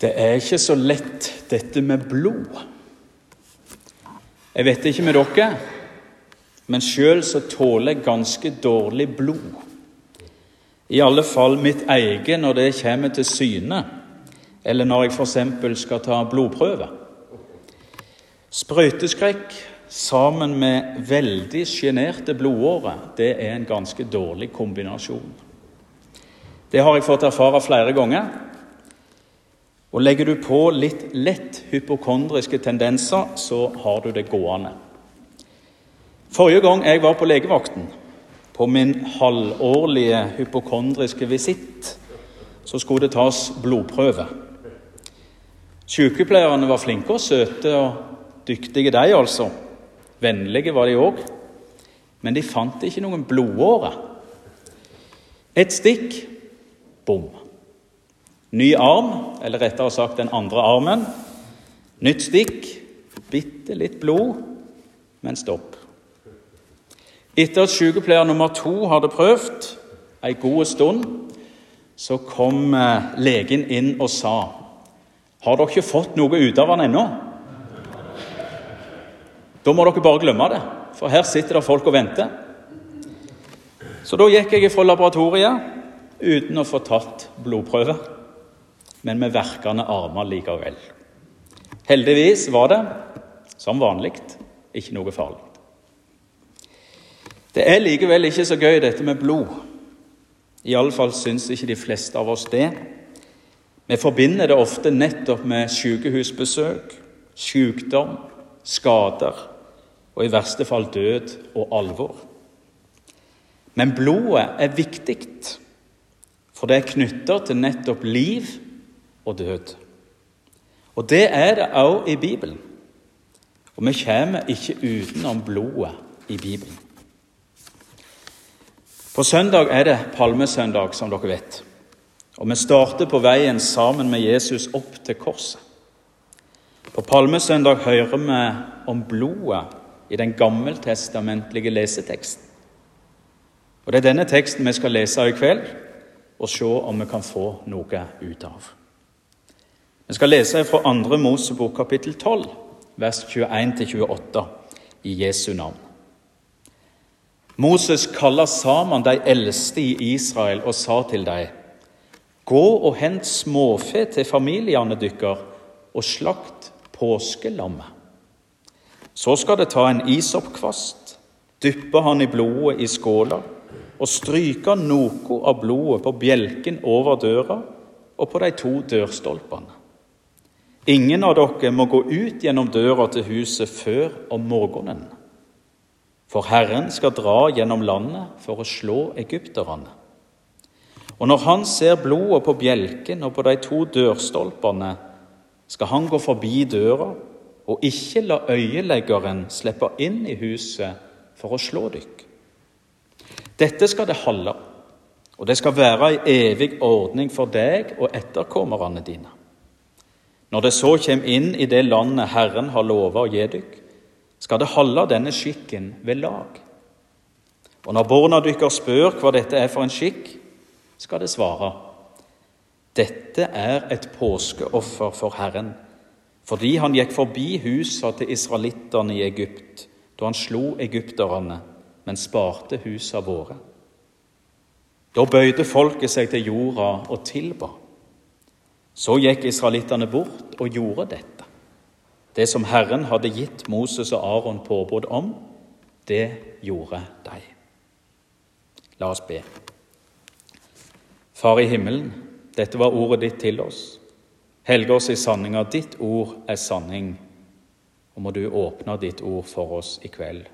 Det er ikke så lett, dette med blod. Jeg vet ikke med dere, men sjøl så tåler jeg ganske dårlig blod. I alle fall mitt eget når det kommer til syne, eller når jeg f.eks. skal ta blodprøve. Sprøyteskrekk sammen med veldig sjenerte blodårer, det er en ganske dårlig kombinasjon. Det har jeg fått erfare flere ganger. Og Legger du på litt lett hypokondriske tendenser, så har du det gående. Forrige gang jeg var på legevakten, på min halvårlige hypokondriske visitt, så skulle det tas blodprøve. Sykepleierne var flinke og søte og dyktige, de altså. Vennlige var de òg. Men de fant ikke noen blodåre. Et stikk bom. Ny arm, eller rettere sagt den andre armen. Nytt stikk, bitte litt blod, men stopp. Etter at sykepleier nummer to hadde prøvd ei god stund, så kom eh, legen inn og sa Har dere ikke fått noe ut av han ennå? Da må dere bare glemme det, for her sitter det folk og venter. Så da gikk jeg fra laboratoriet uten å få tatt blodprøve, men med verkende armer likevel. Heldigvis var det, som vanlig, ikke noe farlig. Det er likevel ikke så gøy, dette med blod. Iallfall syns ikke de fleste av oss det. Vi forbinder det ofte nettopp med sykehusbesøk, sykdom, skader og i verste fall død og alvor. Men blodet er viktig for det er knytta til nettopp liv og død. Og det er det òg i Bibelen. Og vi kommer ikke utenom blodet i Bibelen. På søndag er det palmesøndag, som dere vet. Og vi starter på veien sammen med Jesus opp til korset. På palmesøndag hører vi om blodet i den gammeltestamentlige leseteksten. Og Det er denne teksten vi skal lese i kveld og se om vi kan få noe ut av. Vi skal lese fra 2. Mosebok kapittel 12, vers 21-28 i Jesu navn. Moses kaller sammen de eldste i Israel og sa til dem.: Gå og hent småfe til familiene deres, og slakt påskelammet. Så skal det ta en isoppkvast, dyppe han i blodet i skåla og stryke noe av blodet på bjelken over døra og på de to dørstolpene. Ingen av dere må gå ut gjennom døra til huset før om morgenen. For Herren skal dra gjennom landet for å slå egypterne. Og når han ser blodet på bjelken og på de to dørstolpene, skal han gå forbi døra og ikke la øyeleggeren slippe inn i huset for å slå dykk. Dette skal det holde, og det skal være ei evig ordning for deg og etterkommerne dine. Når det så kommer inn i det landet Herren har lova å gi dykk, skal det holde denne skikken ved lag. Og når barna dykker spør hva dette er for en skikk, skal det svare. Dette er et påskeoffer for Herren, fordi han gikk forbi husa til israelittene i Egypt da han slo egypterne men sparte husa våre. Da bøyde folket seg til jorda og tilba. Så gikk israelittene bort og gjorde dette. Det som Herren hadde gitt Moses og Aron påbud om, det gjorde de. La oss be. Far i himmelen, dette var ordet ditt til oss. Helge oss i sanninga. Ditt ord er sanning. Og må du åpne ditt ord for oss i kveld.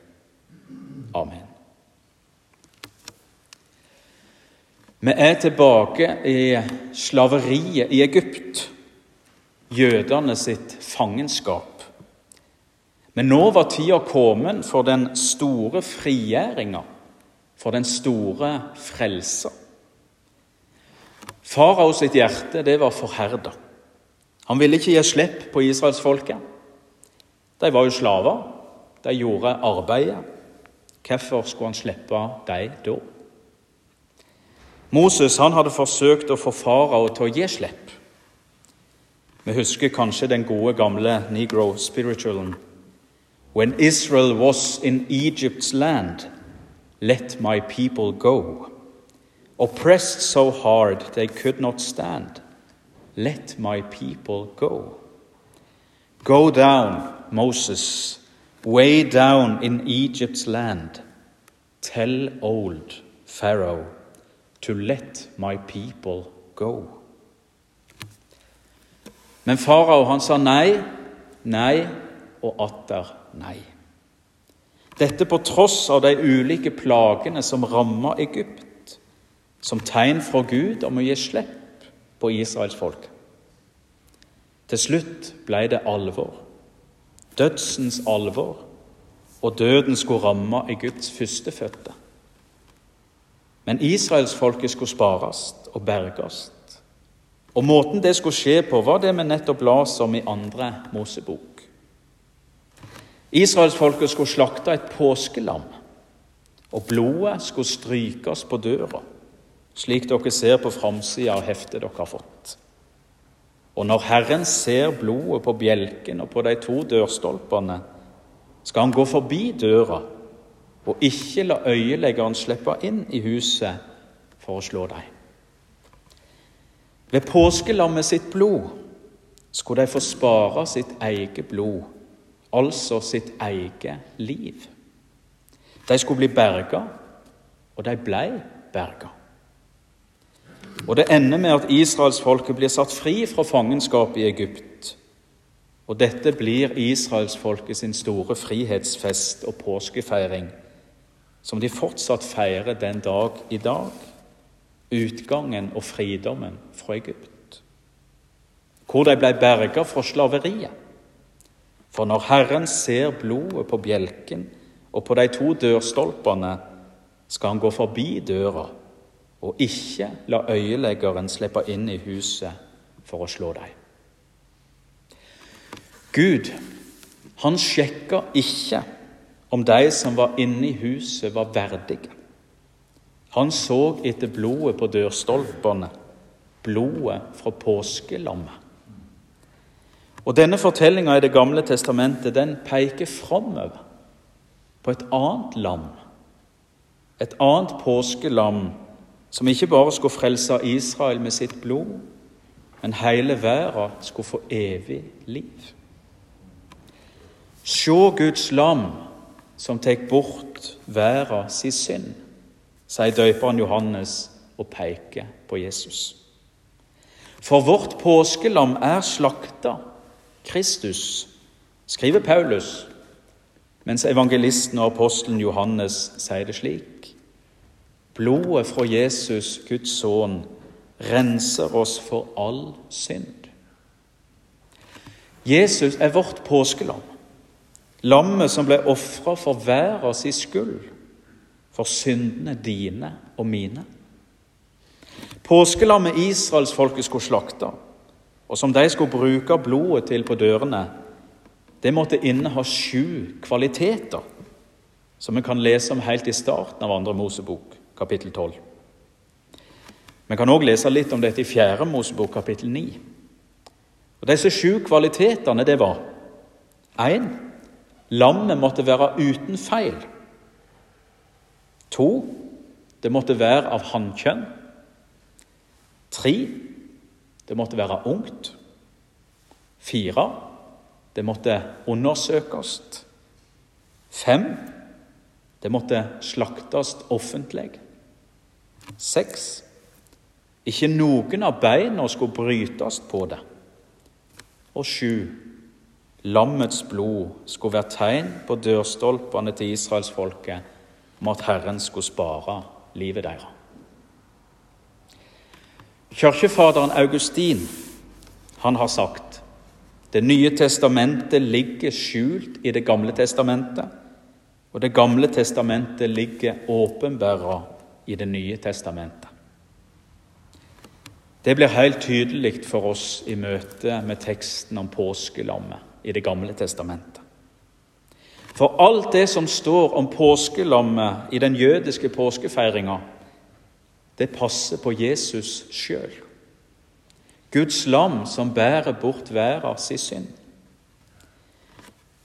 Amen. Vi er tilbake i slaveriet i Egypt, jødene sitt fangenskap. Men nå var tida kommet for den store frigjøringa, for den store frelsa. Farao sitt hjerte det var forherda. Han ville ikke gi slipp på israelsfolket. De var jo slaver. De gjorde arbeidet. Hvorfor skulle han slippe dem da? Moses han hadde forsøkt å få farao til å gi slipp. Vi husker kanskje den gode, gamle negro spiritualen. When Israel was in Egypt's land, let my people go. Oppressed so hard they could not stand, let my people go. Go down, Moses, way down in Egypt's land. Tell old Pharaoh to let my people go. Men farao han sa nei, nei og atter nei. Dette på tross av de ulike plagene som ramma Egypt, som tegn fra Gud om å gi slipp på Israels folk. Til slutt ble det alvor, dødsens alvor, og døden skulle ramme Egypts førstefødte. Men israelsfolket skulle spares og berges og Måten det skulle skje på, var det vi nettopp las om i andre Mosebok. Israelsfolket skulle slakte et påskelam, og blodet skulle strykes på døra, slik dere ser på framsida av heftet dere har fått. Og når Herren ser blodet på bjelken og på de to dørstolpene, skal han gå forbi døra og ikke la øyeleggeren slippe inn i huset for å slå dem. Ved påskelammet sitt blod skulle de få spare sitt eget blod, altså sitt eget liv. De skulle bli berga, og de blei berga. Og det ender med at israelsfolket blir satt fri fra fangenskapet i Egypt. Og dette blir israelsfolket sin store frihetsfest og påskefeiring, som de fortsatt feirer den dag i dag utgangen og fridommen fra Egypt. Hvor de ble berga fra slaveriet. For når Herren ser blodet på bjelken og på de to dørstolpene, skal han gå forbi døra og ikke la øyeleggeren slippe inn i huset for å slå dem. Gud, han sjekker ikke om de som var inne i huset, var verdige. Han så etter blodet på dørstolpene, blodet fra påskelammet. Og Denne fortellinga i Det gamle testamentet den peker framover på et annet lam. Et annet påskelam som ikke bare skulle frelse Israel med sitt blod, men hele verden skulle få evig liv. Se Guds lam som tek bort verda sin synd sier døperen Johannes og peker på Jesus. For vårt påskelam er slakta, Kristus, skriver Paulus, mens evangelisten og apostelen Johannes sier det slik. Blodet fra Jesus, Guds sønn, renser oss for all synd. Jesus er vårt påskelam, lammet som ble ofra for hver av sin skyld for syndene dine og mine. Påskelammet israelsfolket skulle slakte, og som de skulle bruke blodet til på dørene, det måtte inneha sju kvaliteter, som vi kan lese om helt i starten av andre Mosebok, kapittel 12. Vi kan òg lese litt om dette i fjerde Mosebok, kapittel 9. Og Disse sju kvalitetene det var 1. Lammet måtte være uten feil. To det måtte være av hannkjønn. Tre det måtte være ungt. Fire det måtte undersøkes. Fem det måtte slaktes offentlig. Seks ikke noen av beina skulle brytes på det. Og sju lammets blod skulle være tegn på dørstolpene til israelsfolket om at Herren skulle spare livet deres. Kirkefaderen Augustin han har sagt det nye testamentet ligger skjult i Det gamle testamentet, og Det gamle testamentet ligger åpenbæra i Det nye testamentet. Det blir helt tydelig for oss i møte med teksten om påskelammet i Det gamle testamentet. For alt det som står om påskelammet i den jødiske påskefeiringa, det passer på Jesus sjøl. Guds lam som bærer bort verdens synd.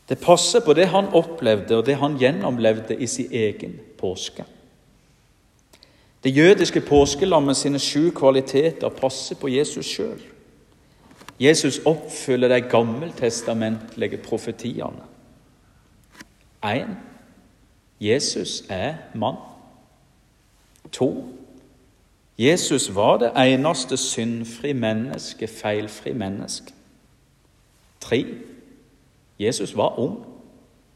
Det passer på det han opplevde og det han gjennomlevde i sin egen påske. Det jødiske påskelammet sine sju kvaliteter passer på Jesus sjøl. Jesus oppfyller de gammeltestamentlige profetiene. 1. Jesus er mann. 2. Jesus var det eneste syndfri menneske, feilfri menneske. 3. Jesus var ung,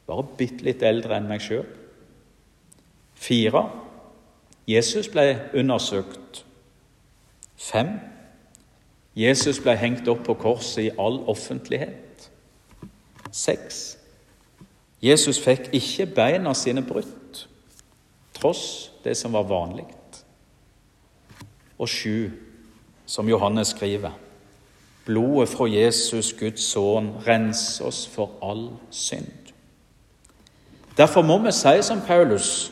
bare bitte litt eldre enn meg sjøl. 4. Jesus ble undersøkt. 5. Jesus ble hengt opp på korset i all offentlighet. 6. Jesus fikk ikke beina sine brutt, tross det som var vanlig. Og sju, som Johannes skriver, blodet fra Jesus, Guds sønn, renser oss for all synd. Derfor må vi si som Paulus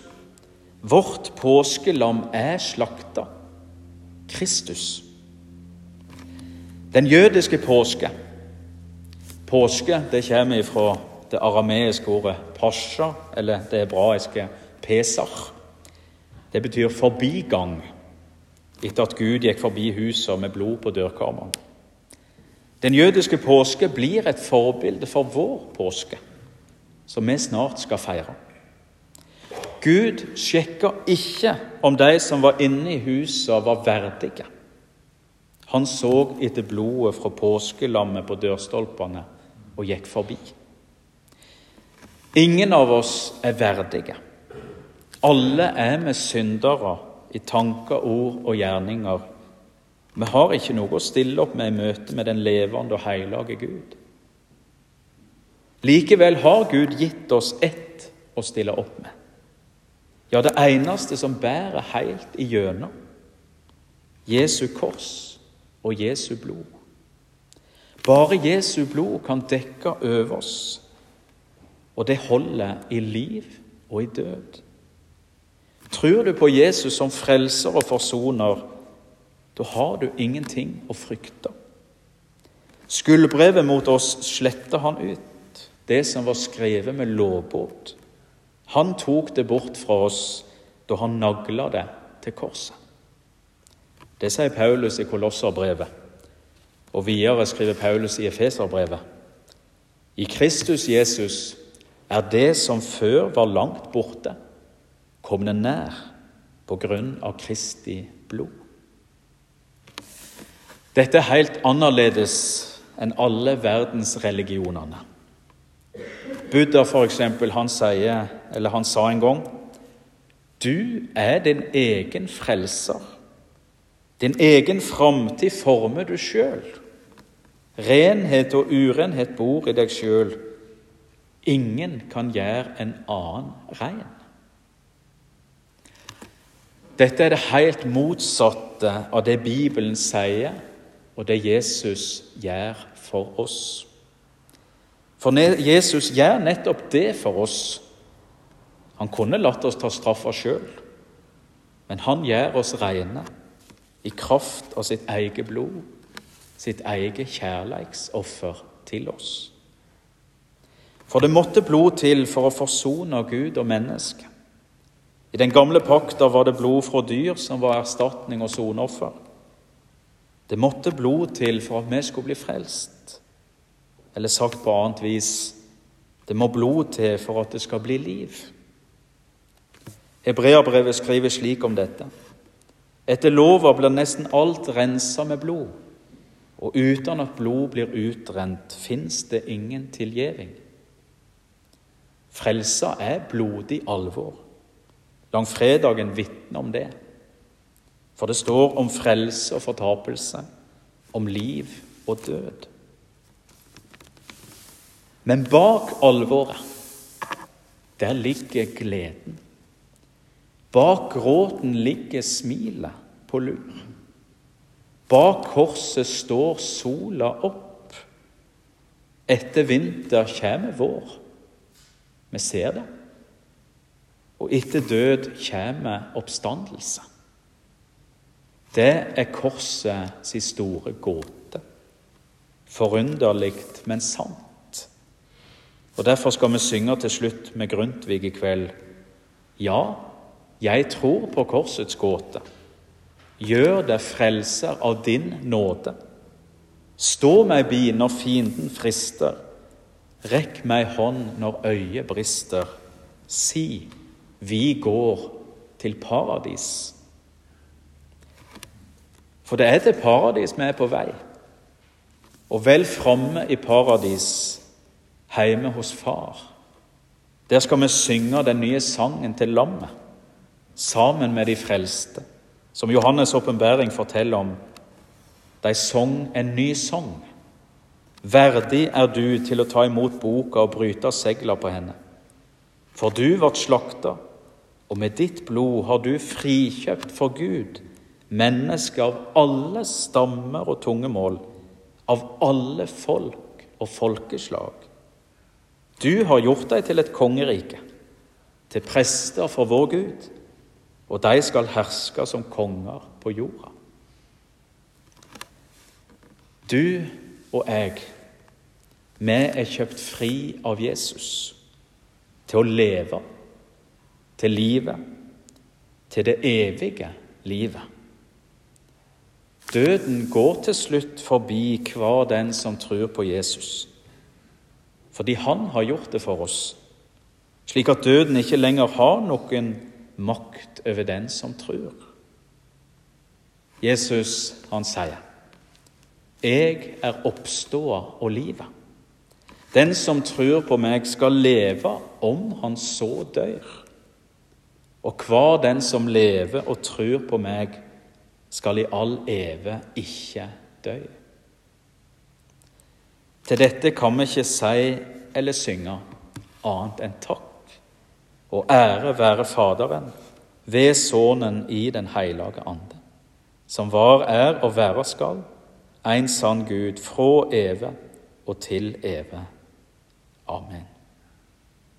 vårt påskelam er slakta Kristus. Den jødiske påske Påske det kommer fra det arameiske ordet pasha, eller det hebraiske pesach. Det betyr forbigang, etter at Gud gikk forbi huset med blod på dørkarmene. Den jødiske påske blir et forbilde for vår påske, som vi snart skal feire. Gud sjekka ikke om de som var inne i huset, var verdige. Han så etter blodet fra påskelammet på dørstolpene og gikk forbi. Ingen av oss er verdige. Alle er vi syndere i tanker, ord og gjerninger. Vi har ikke noe å stille opp med i møte med den levende og hellige Gud. Likevel har Gud gitt oss ett å stille opp med. Ja, det eneste som bærer helt igjennom. Jesu kors og Jesu blod. Bare Jesu blod kan dekke over oss, og det holder i liv og i død. Tror du på Jesus som frelser og forsoner, da har du ingenting å frykte. Skuldbrevet mot oss sletter han ut, det som var skrevet med lovbåt. Han tok det bort fra oss da han nagla det til korset. Det sier Paulus i Kolosserbrevet, og videre skriver Paulus i Efeserbrevet. I Kristus Jesus er det som før var langt borte, kommet nær på grunn av Kristi blod. Dette er helt annerledes enn alle verdensreligionene. Buddha, for eksempel, han, sier, han sa en gang Du er din egen frelser. Din egen framtid former du sjøl. Renhet og urenhet bor i deg sjøl. Ingen kan gjøre en annen rein. Dette er det helt motsatte av det Bibelen sier, og det Jesus gjør for oss. For Jesus gjør nettopp det for oss. Han kunne latt oss ta straffa sjøl, men han gjør oss rene i kraft av sitt eget blod, sitt eget kjærleiksoffer til oss. For det måtte blod til for å forsone Gud og menneske. I den gamle pakta var det blod fra dyr som var erstatning og soneoffer. Det måtte blod til for at vi skulle bli frelst. Eller sagt på annet vis det må blod til for at det skal bli liv. Hebreabrevet skriver slik om dette. Etter lova blir nesten alt rensa med blod, og uten at blod blir utrent, fins det ingen tilgjeving. Frelsa er blodig alvor. Langfredagen vitner om det. For det står om frelse og fortapelse, om liv og død. Men bak alvoret, der ligger gleden. Bak gråten ligger smilet på lur. Bak korset står sola opp. Etter vinter kommer vår. Vi ser det. Og etter død kommer oppstandelse. Det er korset sin store gåte. forunderlig, men sant. Og Derfor skal vi synge til slutt med Grundtvig i kveld. Ja, jeg tror på korsets gåte. Gjør deg frelser av din nåde. Stå meg bi når fienden frister. Rekk meg hånd når øyet brister. Si, vi går til paradis. For det er til paradis vi er på vei. Og vel framme i paradis, hjemme hos Far. Der skal vi synge den nye sangen til lammet, sammen med de frelste, som Johannes' åpenbaring forteller om. De sang en ny sang. Verdig er du til å ta imot boka og bryte segla på henne. For du ble slakta, og med ditt blod har du frikjøpt for Gud mennesker av alle stammer og tungemål, av alle folk og folkeslag. Du har gjort deg til et kongerike, til prester for vår Gud, og de skal herske som konger på jorda. Du og jeg, vi er kjøpt fri av Jesus til å leve, til livet, til det evige livet. Døden går til slutt forbi hver den som tror på Jesus, fordi han har gjort det for oss, slik at døden ikke lenger har noen makt over den som tror. Jesus, han sier, 'Jeg er oppståa og livet'. Den som tror på meg, skal leve om han så dør. Og hver den som lever og tror på meg, skal i all eve ikke dø. Til dette kan vi ikke si eller synge annet enn takk og ære være Faderen ved Sønnen i Den hellige ande, som var, er og være skal, en sann Gud fra evig og til evig. Amen.